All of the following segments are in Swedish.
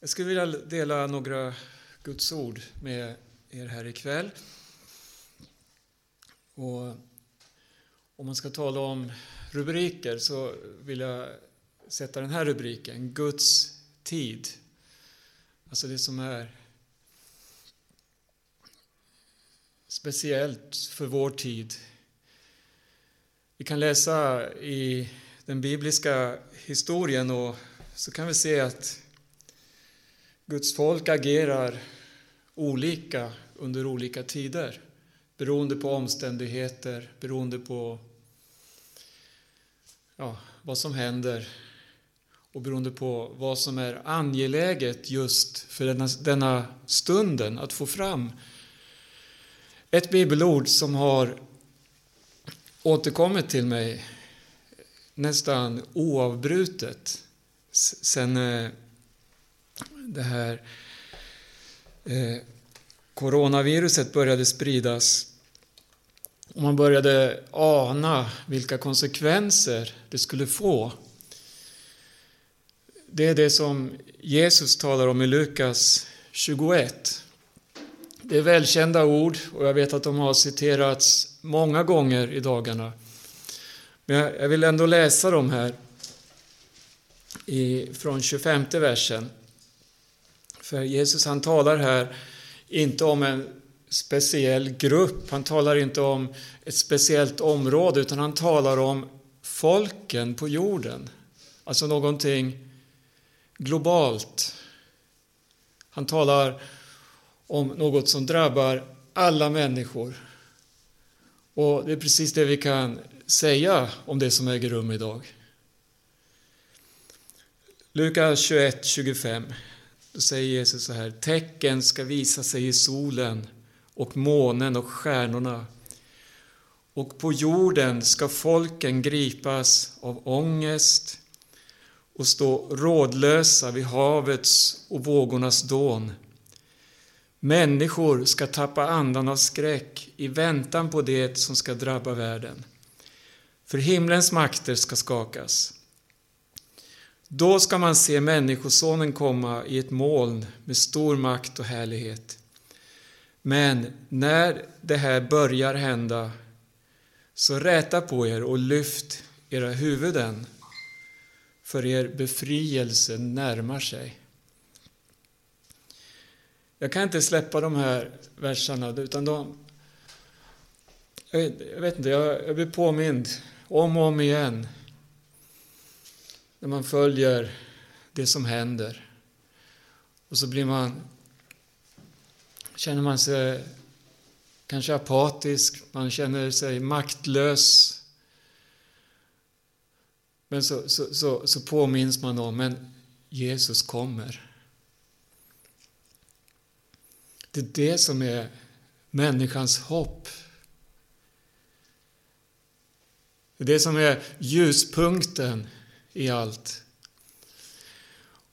Jag skulle vilja dela några Guds ord med er här ikväll. Och om man ska tala om rubriker så vill jag sätta den här rubriken, Guds tid. Alltså det som är speciellt för vår tid. Vi kan läsa i den bibliska historien och så kan vi se att Guds folk agerar olika under olika tider beroende på omständigheter, beroende på ja, vad som händer och beroende på vad som är angeläget just för denna, denna stunden att få fram. Ett bibelord som har återkommit till mig nästan oavbrutet sen eh, det här eh, coronaviruset började spridas och man började ana vilka konsekvenser det skulle få. Det är det som Jesus talar om i Lukas 21. Det är välkända ord och jag vet att de har citerats många gånger i dagarna. Men jag vill ändå läsa dem här från 25 versen. För Jesus han talar här inte om en speciell grupp, han talar inte om ett speciellt område, utan han talar om folken på jorden. Alltså någonting globalt. Han talar om något som drabbar alla människor. Och det är precis det vi kan säga om det som äger rum idag. Lukas 21, 25. Då säger Jesus så här, tecken ska visa sig i solen och månen och stjärnorna. Och på jorden ska folken gripas av ångest och stå rådlösa vid havets och vågornas dån. Människor ska tappa andan av skräck i väntan på det som ska drabba världen. För himlens makter ska skakas. Då ska man se Människosonen komma i ett moln med stor makt och härlighet. Men när det här börjar hända, så räta på er och lyft era huvuden, för er befrielse närmar sig. Jag kan inte släppa de här verserna, utan de... Jag vet inte, jag blir påmind om och om igen när man följer det som händer. Och så blir man, känner man sig kanske apatisk, man känner sig maktlös. Men så, så, så, så påminns man om, men Jesus kommer. Det är det som är människans hopp. Det är det som är ljuspunkten i allt.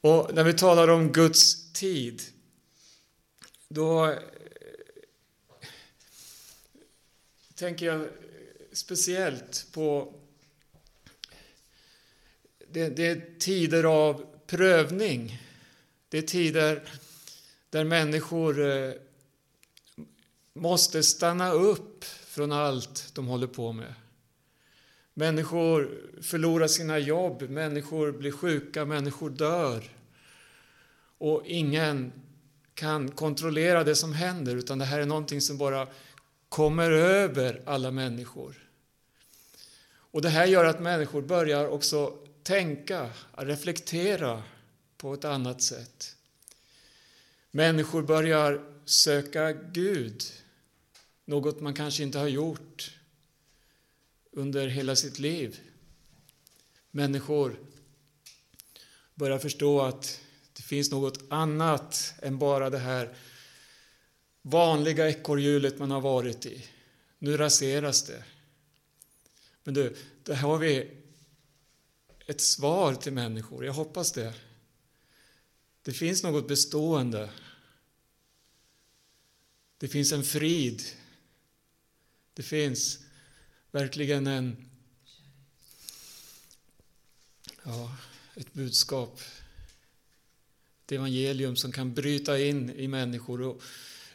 Och när vi talar om Guds tid, då eh, tänker jag speciellt på det, det är tider av prövning. Det är tider där människor eh, måste stanna upp från allt de håller på med. Människor förlorar sina jobb, människor blir sjuka, människor dör. Och ingen kan kontrollera det som händer, utan det här är någonting som bara kommer över alla människor. Och det här gör att människor börjar också tänka, reflektera på ett annat sätt. Människor börjar söka Gud, något man kanske inte har gjort under hela sitt liv. Människor börjar förstå att det finns något annat än bara det här vanliga ekorrhjulet man har varit i. Nu raseras det. Men du, där har vi ett svar till människor. Jag hoppas det. Det finns något bestående. Det finns en frid. Det finns verkligen en, ja, ett budskap. Ett evangelium som kan bryta in i människor och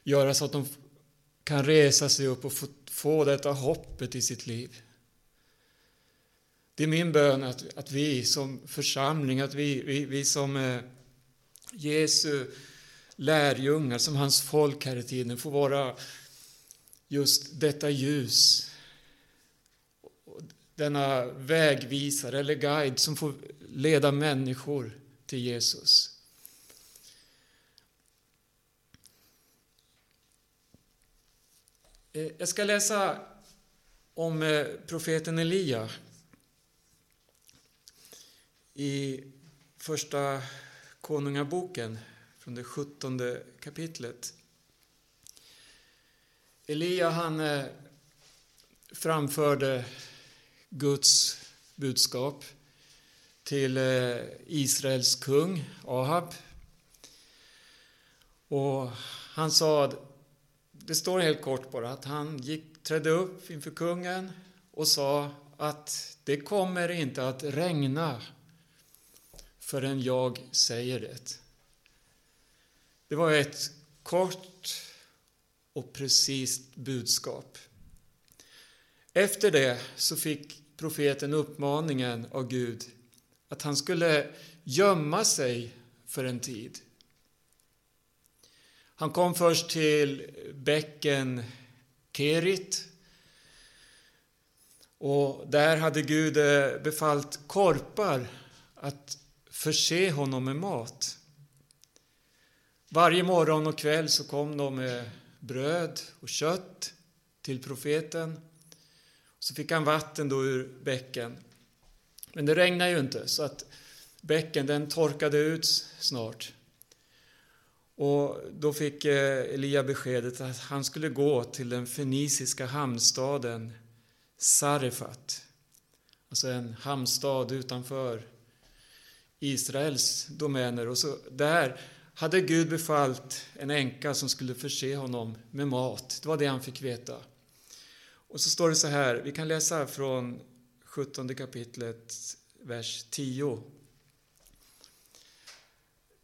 göra så att de kan resa sig upp och få, få detta hoppet i sitt liv. Det är min bön att, att vi som församling, att vi, vi, vi som eh, Jesu lärjungar, som hans folk här i tiden, får vara just detta ljus. Denna vägvisare eller guide som får leda människor till Jesus. Eh, jag ska läsa om eh, profeten Elia i första Konungaboken från det sjuttonde kapitlet. Elia han eh, framförde Guds budskap till eh, Israels kung Ahab. Och han sa det står helt kort bara att han gick, trädde upp inför kungen och sa att det kommer inte att regna förrän jag säger det. Det var ett kort och precist budskap. Efter det så fick profeten uppmaningen av Gud att han skulle gömma sig för en tid. Han kom först till bäcken Kerit. Och där hade Gud eh, befallt korpar att förse honom med mat. Varje morgon och kväll så kom de med bröd och kött till profeten. Så fick han vatten då ur bäcken. Men det regnade ju inte, så att bäcken den torkade ut snart. Och då fick eh, Elia beskedet att han skulle gå till den feniciska hamnstaden Sarefat. Alltså en hamnstad utanför Israels domäner. Och så där hade Gud befallt en änka som skulle förse honom med mat. Det var det han fick veta. Och så står det så här, vi kan läsa från 17 kapitlet, vers 10.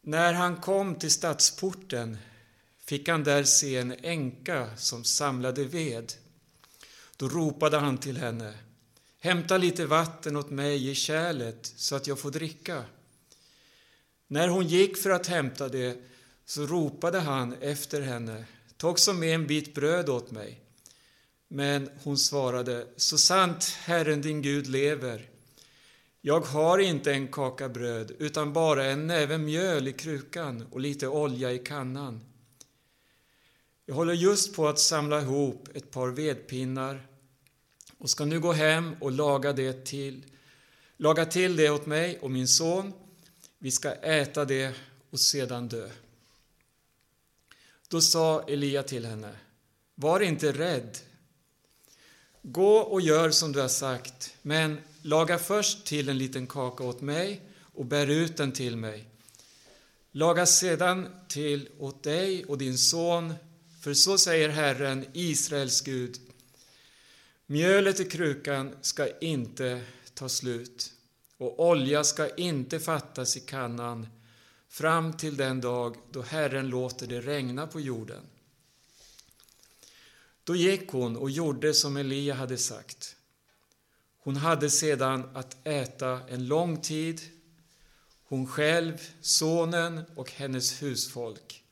När han kom till stadsporten fick han där se en änka som samlade ved. Då ropade han till henne. Hämta lite vatten åt mig i kärlet så att jag får dricka. När hon gick för att hämta det så ropade han efter henne. Ta också med en bit bröd åt mig. Men hon svarade, så sant Herren din Gud lever, jag har inte en kaka bröd, utan bara en näve mjöl i krukan och lite olja i kannan. Jag håller just på att samla ihop ett par vedpinnar och ska nu gå hem och laga, det till, laga till det åt mig och min son. Vi ska äta det och sedan dö. Då sa Elia till henne, var inte rädd. Gå och gör som du har sagt, men Laga först till en liten kaka åt mig och bär ut den till mig. Laga sedan till åt dig och din son, för så säger Herren, Israels Gud. Mjölet i krukan ska inte ta slut och olja ska inte fattas i kannan fram till den dag då Herren låter det regna på jorden. Då gick hon och gjorde som Elia hade sagt. Hon hade sedan att äta en lång tid, hon själv, sonen och hennes husfolk.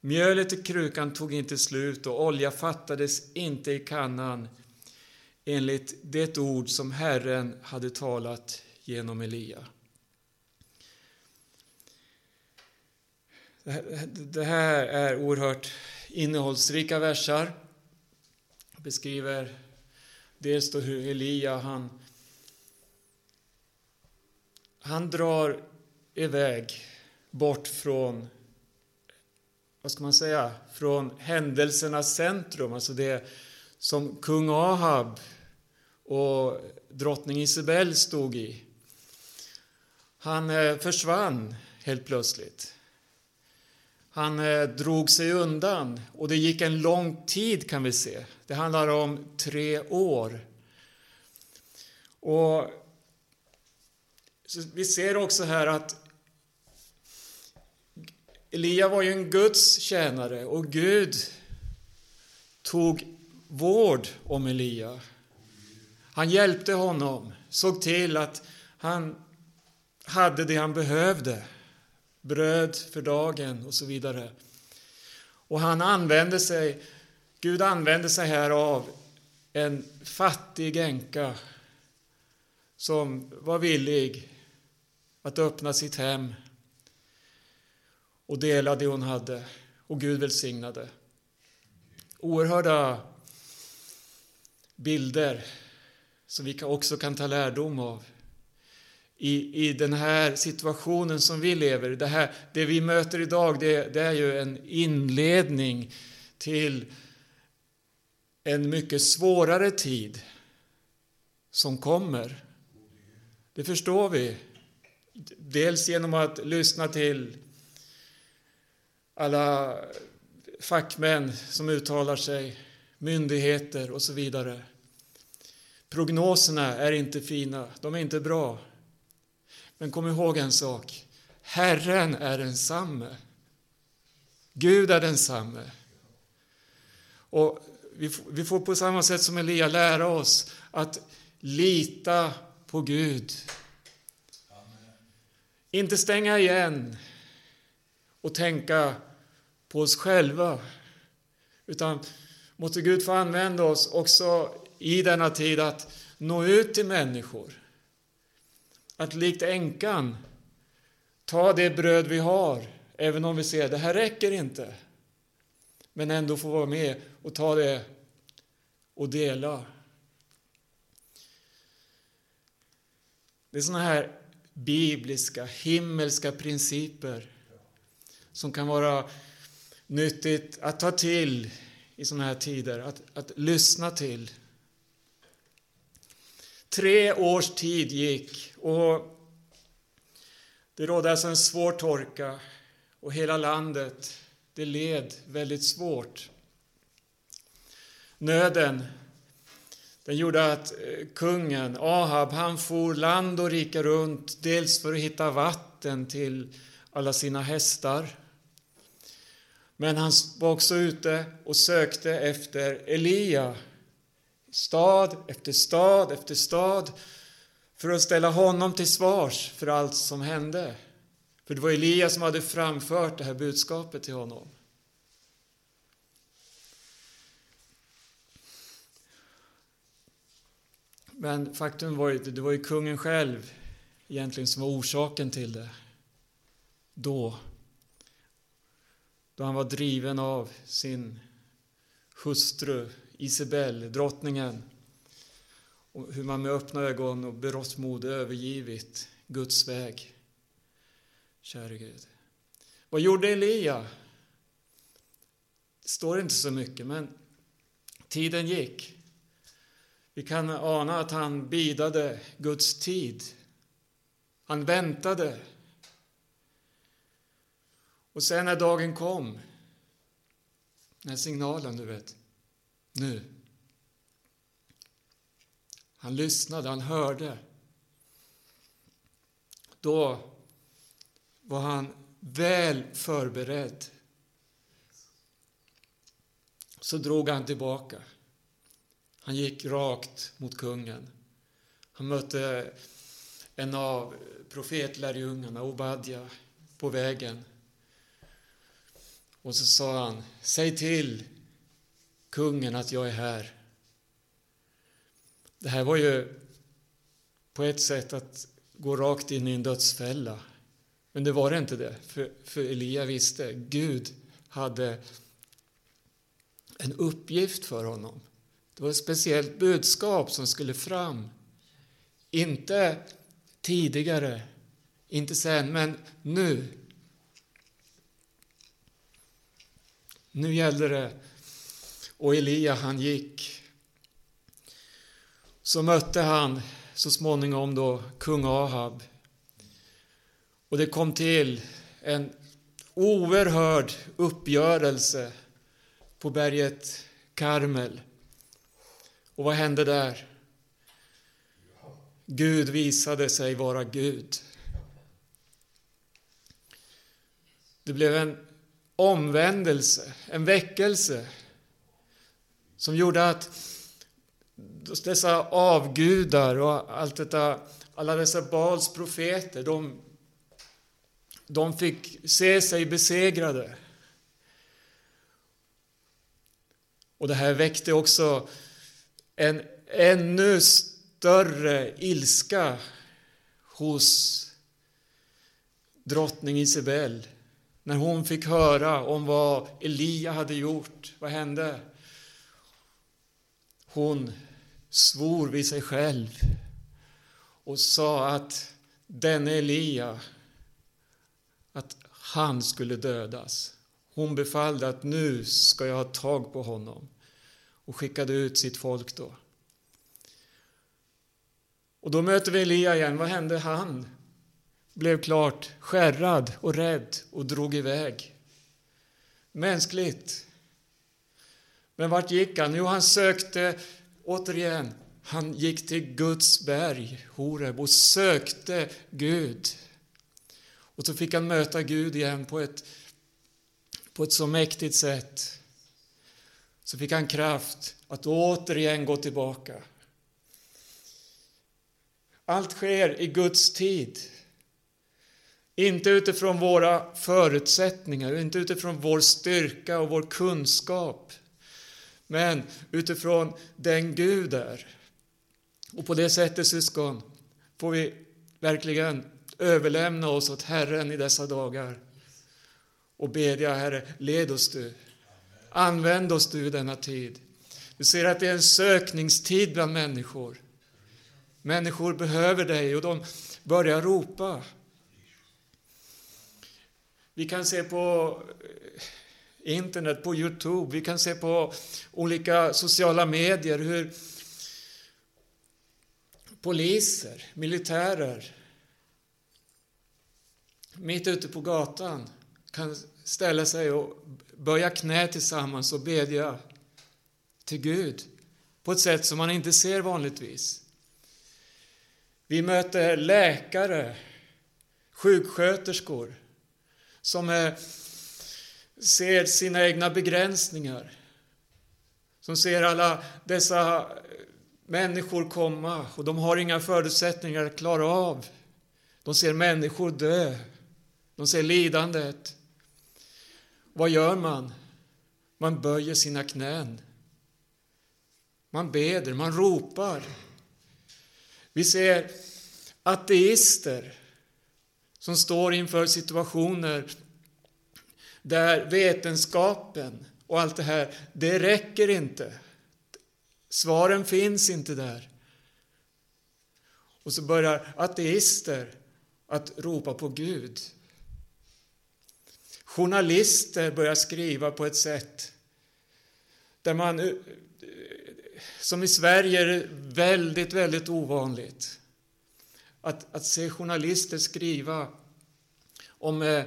Mjölet i krukan tog inte slut och olja fattades inte i kannan enligt det ord som Herren hade talat genom Elia. Det här är oerhört innehållsrika versar. Beskriver Dels då hur Elia, han, han drar iväg bort från, vad ska man säga, från händelsernas centrum, alltså det som kung Ahab och drottning Isabel stod i. Han eh, försvann helt plötsligt. Han eh, drog sig undan och det gick en lång tid kan vi se. Det handlar om tre år. Och vi ser också här att Elia var ju en Guds tjänare och Gud tog vård om Elia. Han hjälpte honom, såg till att han hade det han behövde. Bröd för dagen och så vidare. Och han använde sig, Gud använde sig här av en fattig änka som var villig att öppna sitt hem och dela det hon hade. Och Gud välsignade. Oerhörda bilder som vi också kan ta lärdom av i, i den här situationen som vi lever i. Det, det vi möter idag det, det är ju en inledning till en mycket svårare tid som kommer. Det förstår vi. Dels genom att lyssna till alla fackmän som uttalar sig, myndigheter och så vidare. Prognoserna är inte fina, de är inte bra. Men kom ihåg en sak. Herren är densamme. Gud är densamme. Och vi får på samma sätt som Elia lära oss att lita på Gud. Inte stänga igen och tänka på oss själva. Utan måtte Gud få använda oss också i denna tid att nå ut till människor. Att likt änkan ta det bröd vi har, även om vi ser att det här räcker inte. Men ändå få vara med och ta det och dela. Det är sådana här bibliska, himmelska principer som kan vara nyttigt att ta till i sådana här tider, att, att lyssna till. Tre års tid gick och det rådde alltså en svår torka och hela landet det led väldigt svårt. Nöden den gjorde att eh, kungen, Ahab, han for land och rike runt, dels för att hitta vatten till alla sina hästar. Men han var också ute och sökte efter Elia, stad efter stad efter stad, för att ställa honom till svars för allt som hände. För det var Elia som hade framfört det här budskapet till honom. Men faktum var ju att det var ju kungen själv egentligen som var orsaken till det. Då. Då han var driven av sin hustru Isabel, drottningen. Och hur man med öppna ögon och berått mod övergivit Guds väg. Käre Gud. Vad gjorde Elia? Det står inte så mycket, men tiden gick. Vi kan ana att han bidade Guds tid. Han väntade. Och sen när dagen kom, den här signalen, du vet, nu. Han lyssnade, han hörde. Då var han väl förberedd. Så drog han tillbaka. Han gick rakt mot kungen. Han mötte en av profetlärjungarna, Obadja, på vägen. Och så sa han, säg till kungen att jag är här. Det här var ju på ett sätt att gå rakt in i en dödsfälla. Men det var det inte det, för, för Elia visste, Gud hade en uppgift för honom. Det var ett speciellt budskap som skulle fram. Inte tidigare, inte sen, men nu. Nu gällde det. Och Elia, han gick. Så mötte han så småningom då kung Ahab. Och det kom till en oerhörd uppgörelse på berget Karmel. Och vad hände där? Gud visade sig vara Gud. Det blev en omvändelse, en väckelse som gjorde att dessa avgudar och allt detta, alla dessa Bals profeter, de, de fick se sig besegrade. Och det här väckte också en ännu större ilska hos drottning Isabel när hon fick höra om vad Elia hade gjort. Vad hände? Hon svor vid sig själv och sa att denne Elia, att han skulle dödas. Hon befallde att nu ska jag ha tag på honom och skickade ut sitt folk då. Och då möter vi Elia igen. Vad hände? Han blev klart skärrad och rädd och drog iväg. Mänskligt. Men vart gick han? Jo, han sökte återigen. Han gick till Guds berg, Horeb, och sökte Gud. Och så fick han möta Gud igen på ett, på ett så mäktigt sätt. Så fick han kraft att återigen gå tillbaka. Allt sker i Guds tid. Inte utifrån våra förutsättningar, inte utifrån vår styrka och vår kunskap, men utifrån den Gud är. Och på det sättet, syskon, får vi verkligen överlämna oss åt Herren i dessa dagar och bedja, Herre, led oss du. Använd oss du i denna tid. Du ser att det är en sökningstid bland människor. Människor behöver dig och de börjar ropa. Vi kan se på internet, på Youtube, vi kan se på olika sociala medier hur poliser, militärer mitt ute på gatan kan ställa sig och böja knä tillsammans och bedja till Gud på ett sätt som man inte ser vanligtvis. Vi möter läkare, sjuksköterskor som är, ser sina egna begränsningar. Som ser alla dessa eh, människor komma och de har inga förutsättningar att klara av. De ser människor dö. De ser lidandet. Vad gör man? Man böjer sina knän. Man beder, man ropar. Vi ser ateister som står inför situationer där vetenskapen och allt det här, det räcker inte. Svaren finns inte där. Och så börjar ateister att ropa på Gud. Journalister börjar skriva på ett sätt där man eh, som i Sverige är det väldigt, väldigt ovanligt att, att se journalister skriva om eh,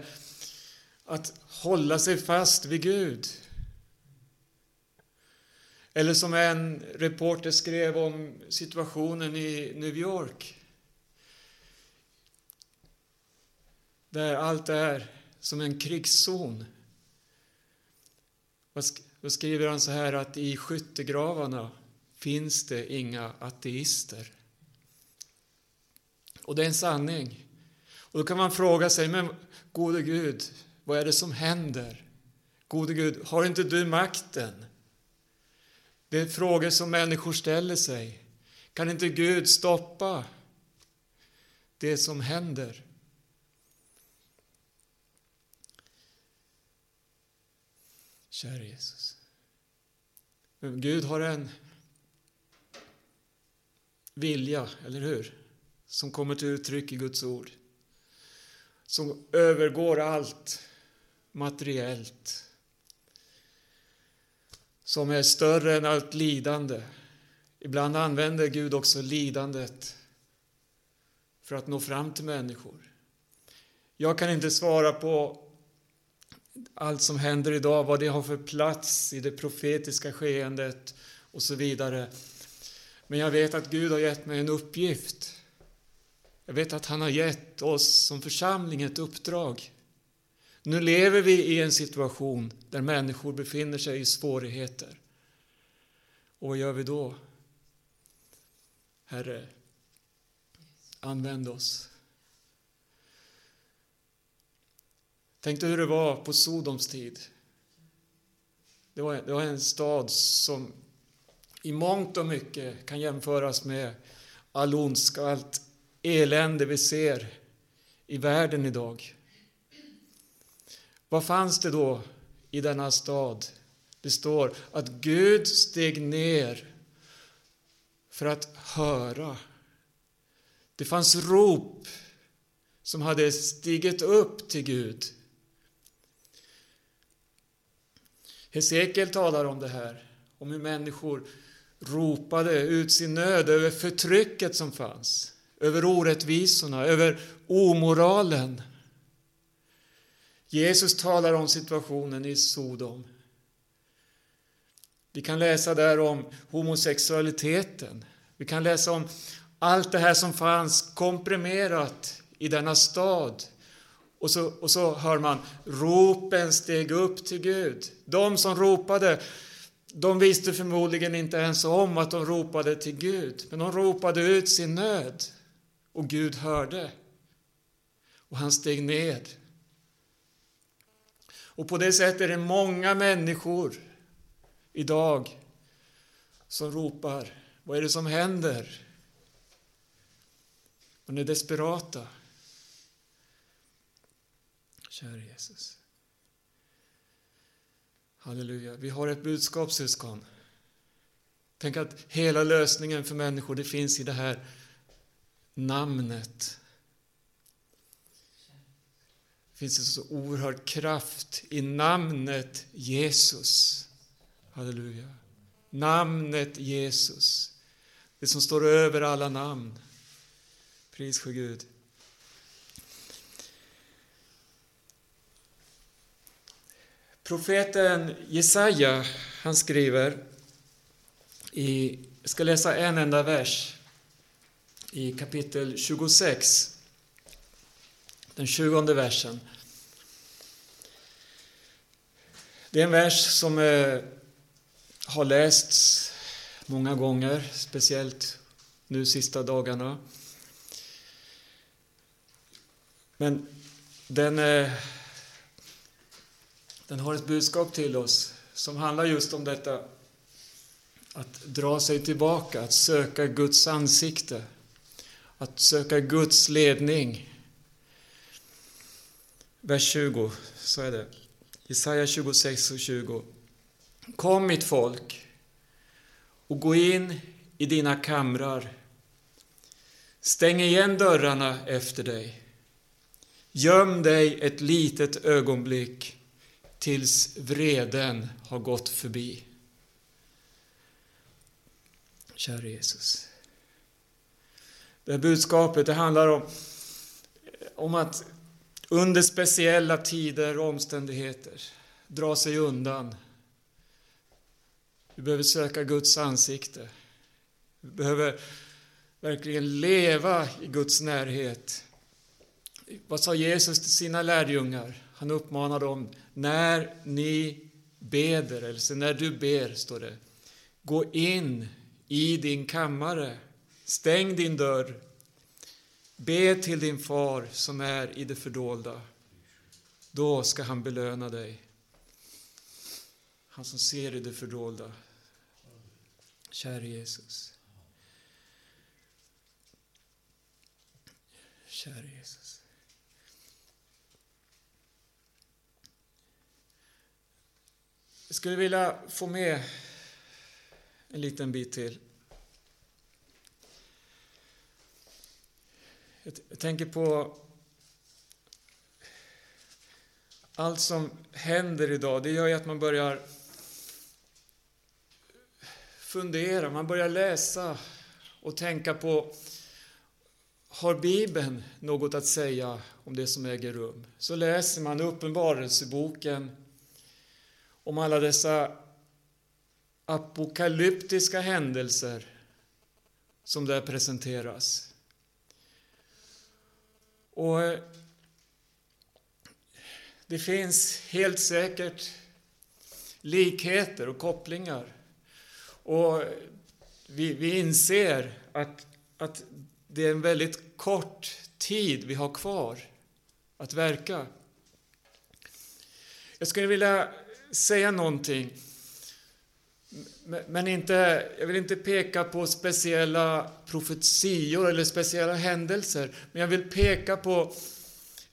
att hålla sig fast vid Gud. Eller som en reporter skrev om situationen i New York. Där allt är som en krigszon. Då skriver han så här att i skyttegravarna finns det inga ateister. Och det är en sanning. Och då kan man fråga sig, men gode Gud, vad är det som händer? Gode Gud, har inte du makten? Det är frågor som människor ställer sig. Kan inte Gud stoppa det som händer? Kära Jesus. Men Gud har en vilja, eller hur? Som kommer till uttryck i Guds ord. Som övergår allt materiellt. Som är större än allt lidande. Ibland använder Gud också lidandet för att nå fram till människor. Jag kan inte svara på allt som händer idag, vad det har för plats i det profetiska skeendet och så vidare. Men jag vet att Gud har gett mig en uppgift. Jag vet att han har gett oss som församling ett uppdrag. Nu lever vi i en situation där människor befinner sig i svårigheter. Och vad gör vi då? Herre, använd oss. Tänk dig hur det var på Sodoms tid. Det var, det var en stad som i mångt och mycket kan jämföras med all ondska allt elände vi ser i världen idag. Vad fanns det då i denna stad? Det står att Gud steg ner för att höra. Det fanns rop som hade stigit upp till Gud. Hesekiel talar om det här, om hur människor ropade ut sin nöd över förtrycket som fanns, över orättvisorna, över omoralen. Jesus talar om situationen i Sodom. Vi kan läsa där om homosexualiteten. Vi kan läsa om allt det här som fanns komprimerat i denna stad. Och så, och så hör man ropen steg upp till Gud. De som ropade, de visste förmodligen inte ens om att de ropade till Gud, men de ropade ut sin nöd. Och Gud hörde. Och han steg ned. Och på det sättet är det många människor idag som ropar. Vad är det som händer? Man är desperata. Kära Jesus. Halleluja. Vi har ett budskap, syskon. Tänk att hela lösningen för människor, det finns i det här namnet. Det finns en så oerhörd kraft i namnet Jesus. Halleluja. Namnet Jesus. Det som står över alla namn. Pris för Gud. Profeten Jesaja, han skriver i, jag ska läsa en enda vers i kapitel 26, den tjugonde versen. Det är en vers som eh, har lästs många gånger, speciellt nu sista dagarna. Men den, eh, den har ett budskap till oss som handlar just om detta att dra sig tillbaka, att söka Guds ansikte, att söka Guds ledning. Vers 20, så är det. Jesaja 26 och 20. Kom mitt folk och gå in i dina kamrar. Stäng igen dörrarna efter dig. Göm dig ett litet ögonblick tills vreden har gått förbi. Kära Jesus. Det här budskapet det handlar om, om att under speciella tider och omständigheter dra sig undan. Vi behöver söka Guds ansikte. Vi behöver verkligen leva i Guds närhet. Vad sa Jesus till sina lärjungar? Han uppmanade dem, när ni beder, eller när du ber, står det, gå in i din kammare, stäng din dörr, be till din far som är i det fördolda. Då ska han belöna dig. Han som ser i det fördolda. Käre Jesus. Käre Jesus. Jag skulle vilja få med en liten bit till. Jag tänker på allt som händer idag. Det gör ju att man börjar fundera, man börjar läsa och tänka på har Bibeln något att säga om det som äger rum? Så läser man Uppenbarelseboken om alla dessa apokalyptiska händelser som där presenteras. Och eh, det finns helt säkert likheter och kopplingar. Och vi, vi inser att, att det är en väldigt kort tid vi har kvar att verka. Jag skulle vilja säga någonting, men inte, jag vill inte peka på speciella profetior eller speciella händelser, men jag vill peka på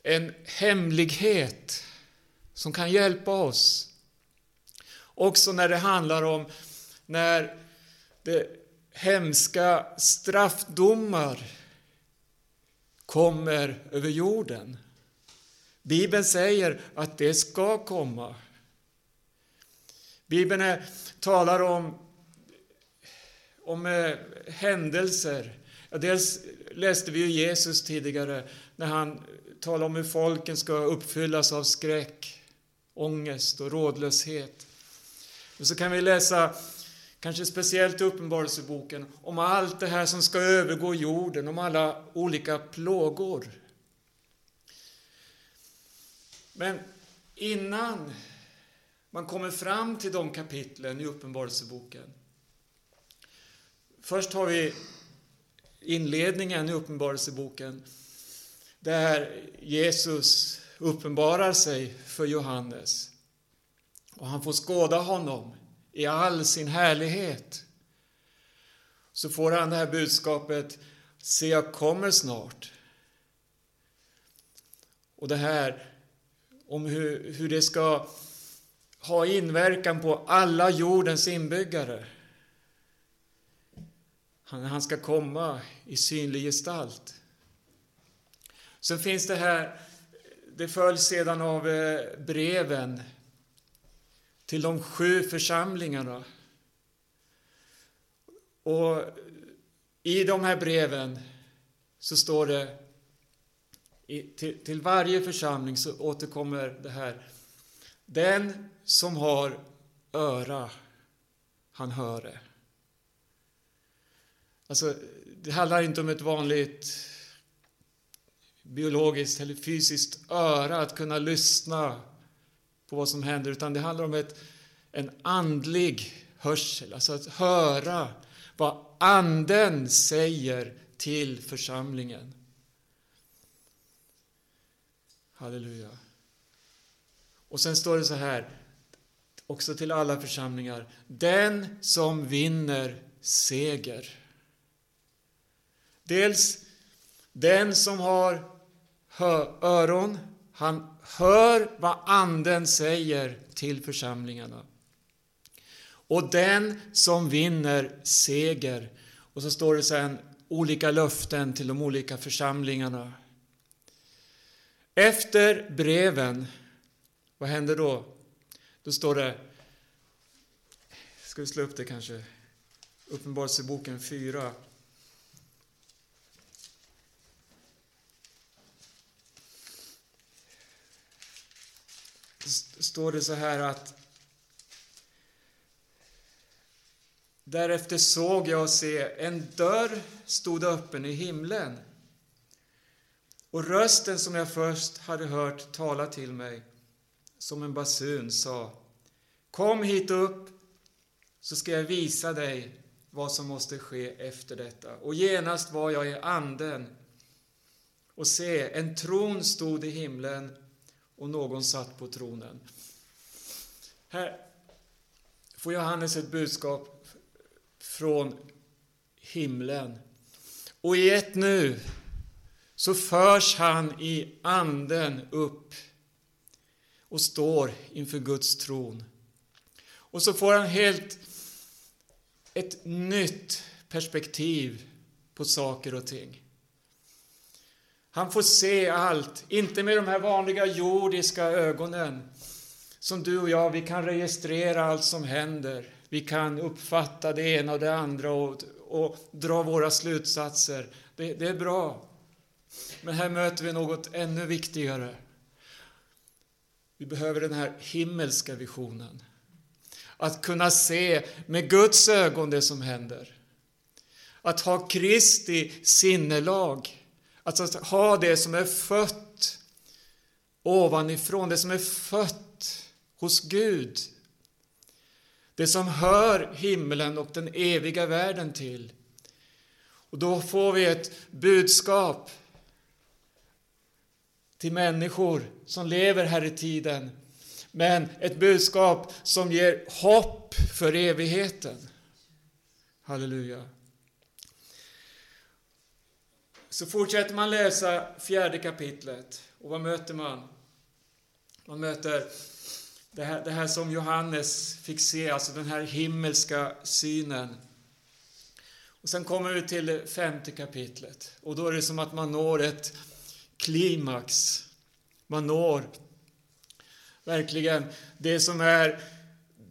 en hemlighet som kan hjälpa oss. Också när det handlar om när det hemska straffdomar kommer över jorden. Bibeln säger att det ska komma. Bibeln är, talar om, om eh, händelser. Ja, dels läste vi ju Jesus tidigare när han talade om hur folken ska uppfyllas av skräck, ångest och rådlöshet. Och så kan vi läsa, kanske speciellt i Uppenbarelseboken, om allt det här som ska övergå jorden, om alla olika plågor. Men innan man kommer fram till de kapitlen i Uppenbarelseboken. Först har vi inledningen i Uppenbarelseboken där Jesus uppenbarar sig för Johannes. Och han får skåda honom i all sin härlighet. Så får han det här budskapet, se jag kommer snart. Och det här om hur, hur det ska ha inverkan på alla jordens inbyggare. Han, han ska komma i synlig gestalt. Sen finns det här, det följs sedan av eh, breven till de sju församlingarna. Och i de här breven så står det till varje församling så återkommer det här. Den som har öra, han höre. det. Alltså, det handlar inte om ett vanligt biologiskt eller fysiskt öra att kunna lyssna på vad som händer, utan det handlar om ett, en andlig hörsel, alltså att höra vad Anden säger till församlingen. Halleluja. Och sen står det så här, också till alla församlingar. Den som vinner seger. Dels den som har öron, han hör vad Anden säger till församlingarna. Och den som vinner seger. Och så står det sen olika löften till de olika församlingarna. Efter breven, vad händer då? Då står det, ska vi slå upp det kanske, Uppenbarelseboken 4. står det så här att Därefter såg jag och se en dörr stod öppen i himlen. Och rösten som jag först hade hört tala till mig som en basun sa Kom hit upp så ska jag visa dig vad som måste ske efter detta. Och genast var jag i anden och se, en tron stod i himlen och någon satt på tronen. Här får Johannes ett budskap från himlen. Och i ett nu så förs han i anden upp och står inför Guds tron. Och så får han helt ett nytt perspektiv på saker och ting. Han får se allt, inte med de här vanliga jordiska ögonen som du och jag, vi kan registrera allt som händer. Vi kan uppfatta det ena och det andra och, och dra våra slutsatser. Det, det är bra. Men här möter vi något ännu viktigare. Vi behöver den här himmelska visionen. Att kunna se med Guds ögon det som händer. Att ha Kristi sinnelag. Alltså att ha det som är fött ovanifrån, det som är fött hos Gud. Det som hör himlen och den eviga världen till. Och då får vi ett budskap till människor som lever här i tiden. Men ett budskap som ger hopp för evigheten. Halleluja. Så fortsätter man läsa fjärde kapitlet. Och vad möter man? Man möter det här, det här som Johannes fick se, alltså den här himmelska synen. Och sen kommer vi till femte kapitlet. Och då är det som att man når ett klimax. Man når verkligen det som är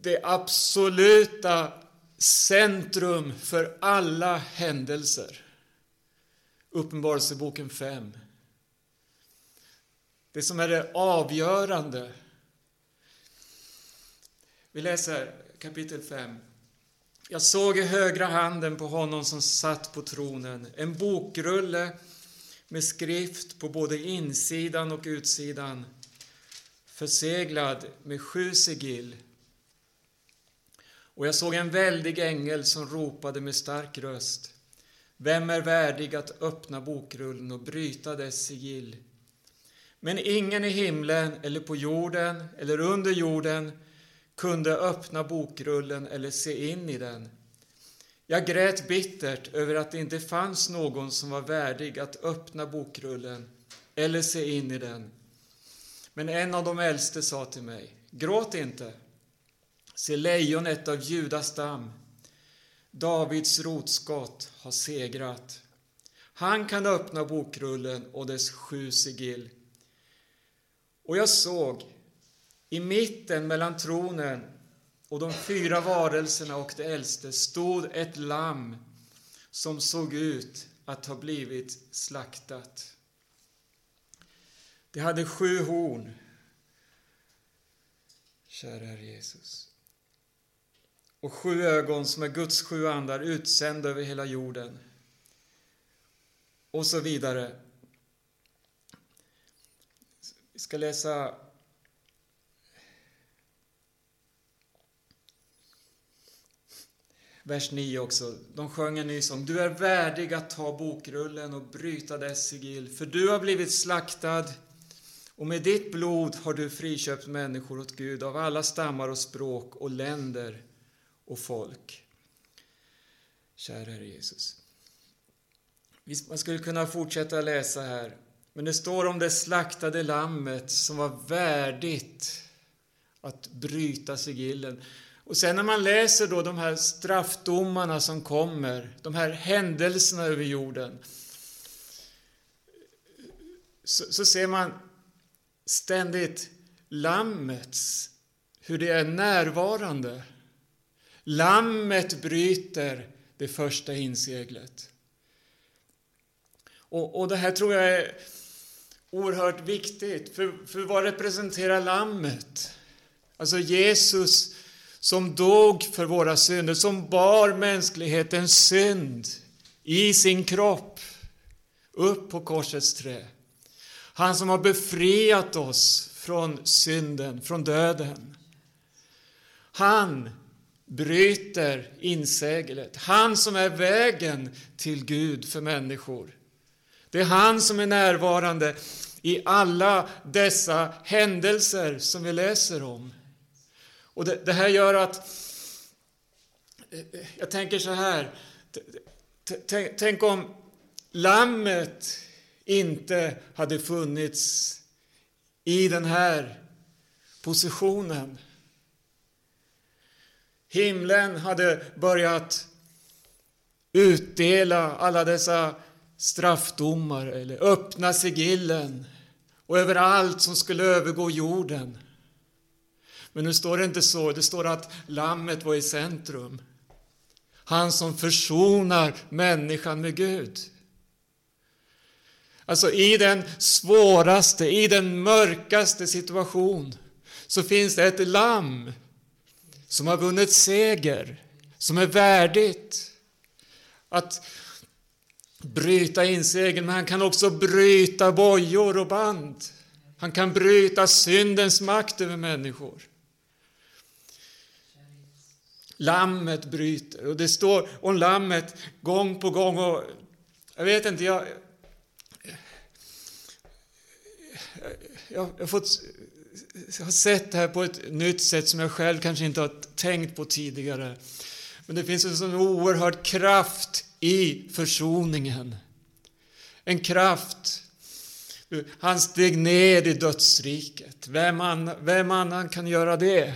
det absoluta centrum för alla händelser. Uppenbarelseboken 5. Det som är det avgörande. Vi läser kapitel 5. Jag såg i högra handen på honom som satt på tronen en bokrulle med skrift på både insidan och utsidan förseglad med sju sigill. Och jag såg en väldig ängel som ropade med stark röst. Vem är värdig att öppna bokrullen och bryta dess sigill? Men ingen i himlen eller på jorden eller under jorden kunde öppna bokrullen eller se in i den. Jag grät bittert över att det inte fanns någon som var värdig att öppna bokrullen eller se in i den. Men en av de äldste sa till mig, gråt inte. Se, lejonet av Judas stam, Davids rotskott, har segrat. Han kan öppna bokrullen och dess sju sigill. Och jag såg i mitten mellan tronen och de fyra varelserna och det äldste stod ett lamm som såg ut att ha blivit slaktat. Det hade sju horn. Kära Herre Jesus. Och sju ögon som är Guds sju andar utsända över hela jorden. Och så vidare. Vi ska läsa vers 9 också. De sjöng en ny sång. Du är värdig att ta bokrullen och bryta dess sigill, för du har blivit slaktad och med ditt blod har du friköpt människor åt Gud av alla stammar och språk och länder och folk. Kära Herre Jesus. Man skulle kunna fortsätta läsa här, men det står om det slaktade lammet som var värdigt att bryta sigillen. Och sen när man läser då de här straffdomarna som kommer, de här händelserna över jorden, så, så ser man ständigt lammets, hur det är närvarande. Lammet bryter det första inseglet. Och, och det här tror jag är oerhört viktigt, för, för vad representerar lammet? Alltså Jesus som dog för våra synder, som bar mänsklighetens synd i sin kropp upp på korsets trä. Han som har befriat oss från synden, från döden. Han bryter inseglet. Han som är vägen till Gud för människor. Det är han som är närvarande i alla dessa händelser som vi läser om. Och det, det här gör att eh, jag tänker så här. Tänk om lammet inte hade funnits i den här positionen. Himlen hade börjat utdela alla dessa straffdomar eller öppna sigillen och överallt som skulle övergå jorden. Men nu står det inte så, det står att lammet var i centrum. Han som försonar människan med Gud. Alltså i den svåraste, i den mörkaste situation så finns det ett lamm som har vunnit seger, som är värdigt att bryta in segern. men han kan också bryta bojor och band. Han kan bryta syndens makt över människor. Lammet bryter. Och det står om lammet gång på gång. Och jag vet inte, jag... Jag har fått jag har sett det här på ett nytt sätt som jag själv kanske inte har tänkt på tidigare. Men det finns en sån oerhörd kraft i försoningen. En kraft. Han steg ner i dödsriket. Vem, annan, vem annan kan göra det?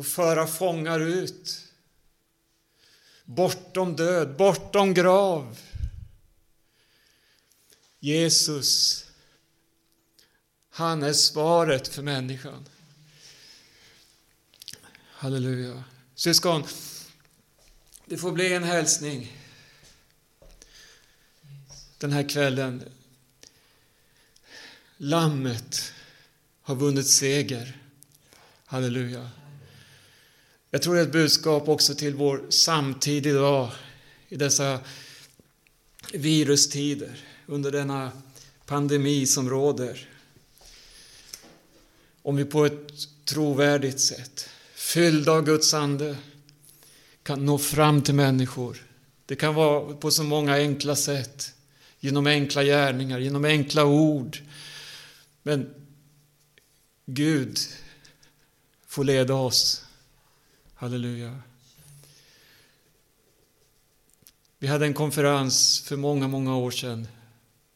Och föra fångar ut. Bortom död, bortom grav. Jesus, han är svaret för människan. Halleluja. Syskon, det får bli en hälsning den här kvällen. Lammet har vunnit seger. Halleluja. Jag tror det är ett budskap också till vår samtid idag i dessa virustider, under denna pandemi som råder. Om vi på ett trovärdigt sätt, fyllda av Guds ande, kan nå fram till människor. Det kan vara på så många enkla sätt, genom enkla gärningar, genom enkla ord. Men Gud får leda oss. Halleluja. Vi hade en konferens för många, många år sedan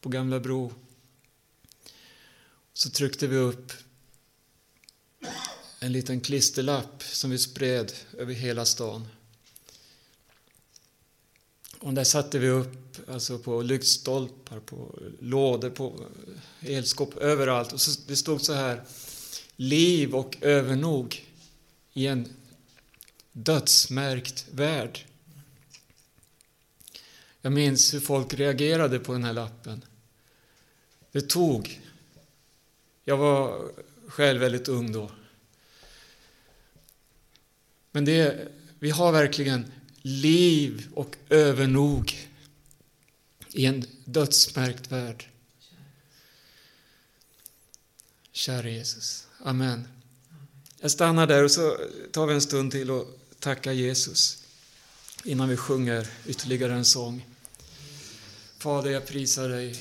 på Gamla Bro. Så tryckte vi upp en liten klisterlapp som vi spred över hela stan. Och där satte vi upp alltså på lyktstolpar, på lådor, på elskåp, överallt. Och så, det stod så här, liv och övernog i en dödsmärkt värld. Jag minns hur folk reagerade på den här lappen. Det tog. Jag var själv väldigt ung då. Men det, vi har verkligen liv och övernog i en dödsmärkt värld. Kära Jesus. Amen. Jag stannar där och så tar vi en stund till och tacka Jesus innan vi sjunger ytterligare en sång. Fader, jag prisar dig.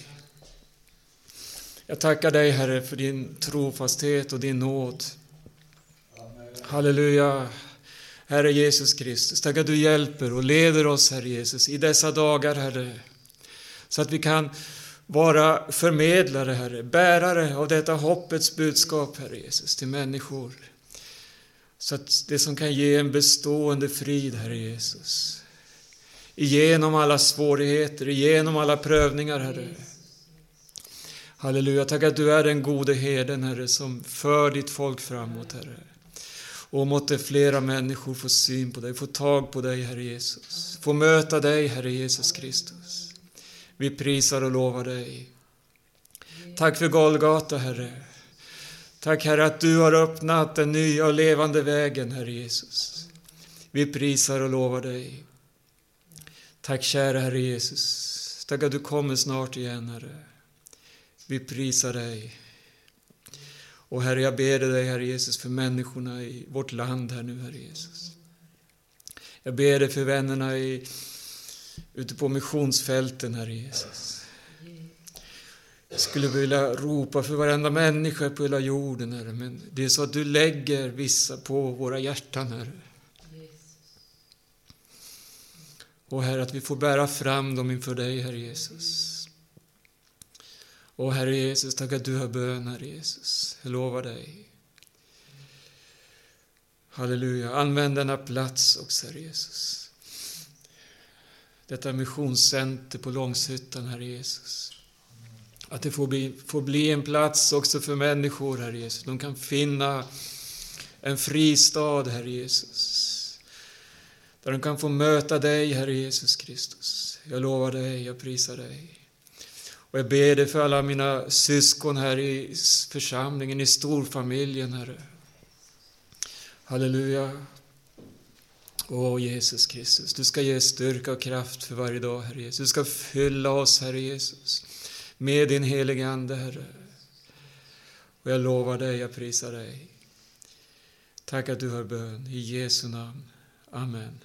Jag tackar dig, Herre, för din trofasthet och din nåd. Halleluja. Herre Jesus Kristus, tack att du hjälper och leder oss, Herre Jesus, i dessa dagar, Herre. Så att vi kan vara förmedlare, Herre, bärare av detta hoppets budskap, Herre Jesus, till människor. Så att det som kan ge en bestående frid, Herre Jesus. Igenom alla svårigheter, igenom alla prövningar, Herre. Halleluja, tack att du är den gode herden, Herre, som för ditt folk framåt, Herre. Och måtte flera människor få syn på dig, få tag på dig, Herre Jesus. Få möta dig, Herre Jesus Kristus. Vi prisar och lovar dig. Tack för Golgata, Herre. Tack, Herre, att du har öppnat den nya och levande vägen, Herre Jesus. Vi prisar och lovar dig. Tack, kära Herre Jesus. Tack att du kommer snart igen, Herre. Vi prisar dig. Och Herre, jag ber dig, Herre Jesus, för människorna i vårt land här nu, Herre Jesus. Jag ber dig för vännerna i, ute på missionsfälten, Herre Jesus. Jag skulle vilja ropa för varenda människa på hela jorden, Herre, men det är så att du lägger vissa på våra hjärtan, Herre. Och Herre, att vi får bära fram dem inför dig, Herre Jesus. Och Herre Jesus, tack att du har bön, Herre Jesus. Jag lovar dig. Halleluja. Använd denna plats också, Herre Jesus. Detta missionscenter på Långshyttan, Herre Jesus. Att det får bli, får bli en plats också för människor, Herre Jesus. De kan finna en fristad, Herre Jesus. Där de kan få möta dig, Herre Jesus Kristus. Jag lovar dig, jag prisar dig. Och jag ber dig för alla mina syskon här i församlingen, i storfamiljen, Herre. Halleluja. Åh, Jesus Kristus, du ska ge styrka och kraft för varje dag, Herre Jesus. Du ska fylla oss, Herre Jesus, med din helige Ande, Herre. Och jag lovar dig, jag prisar dig. Tack att du hör bön. I Jesu namn. Amen.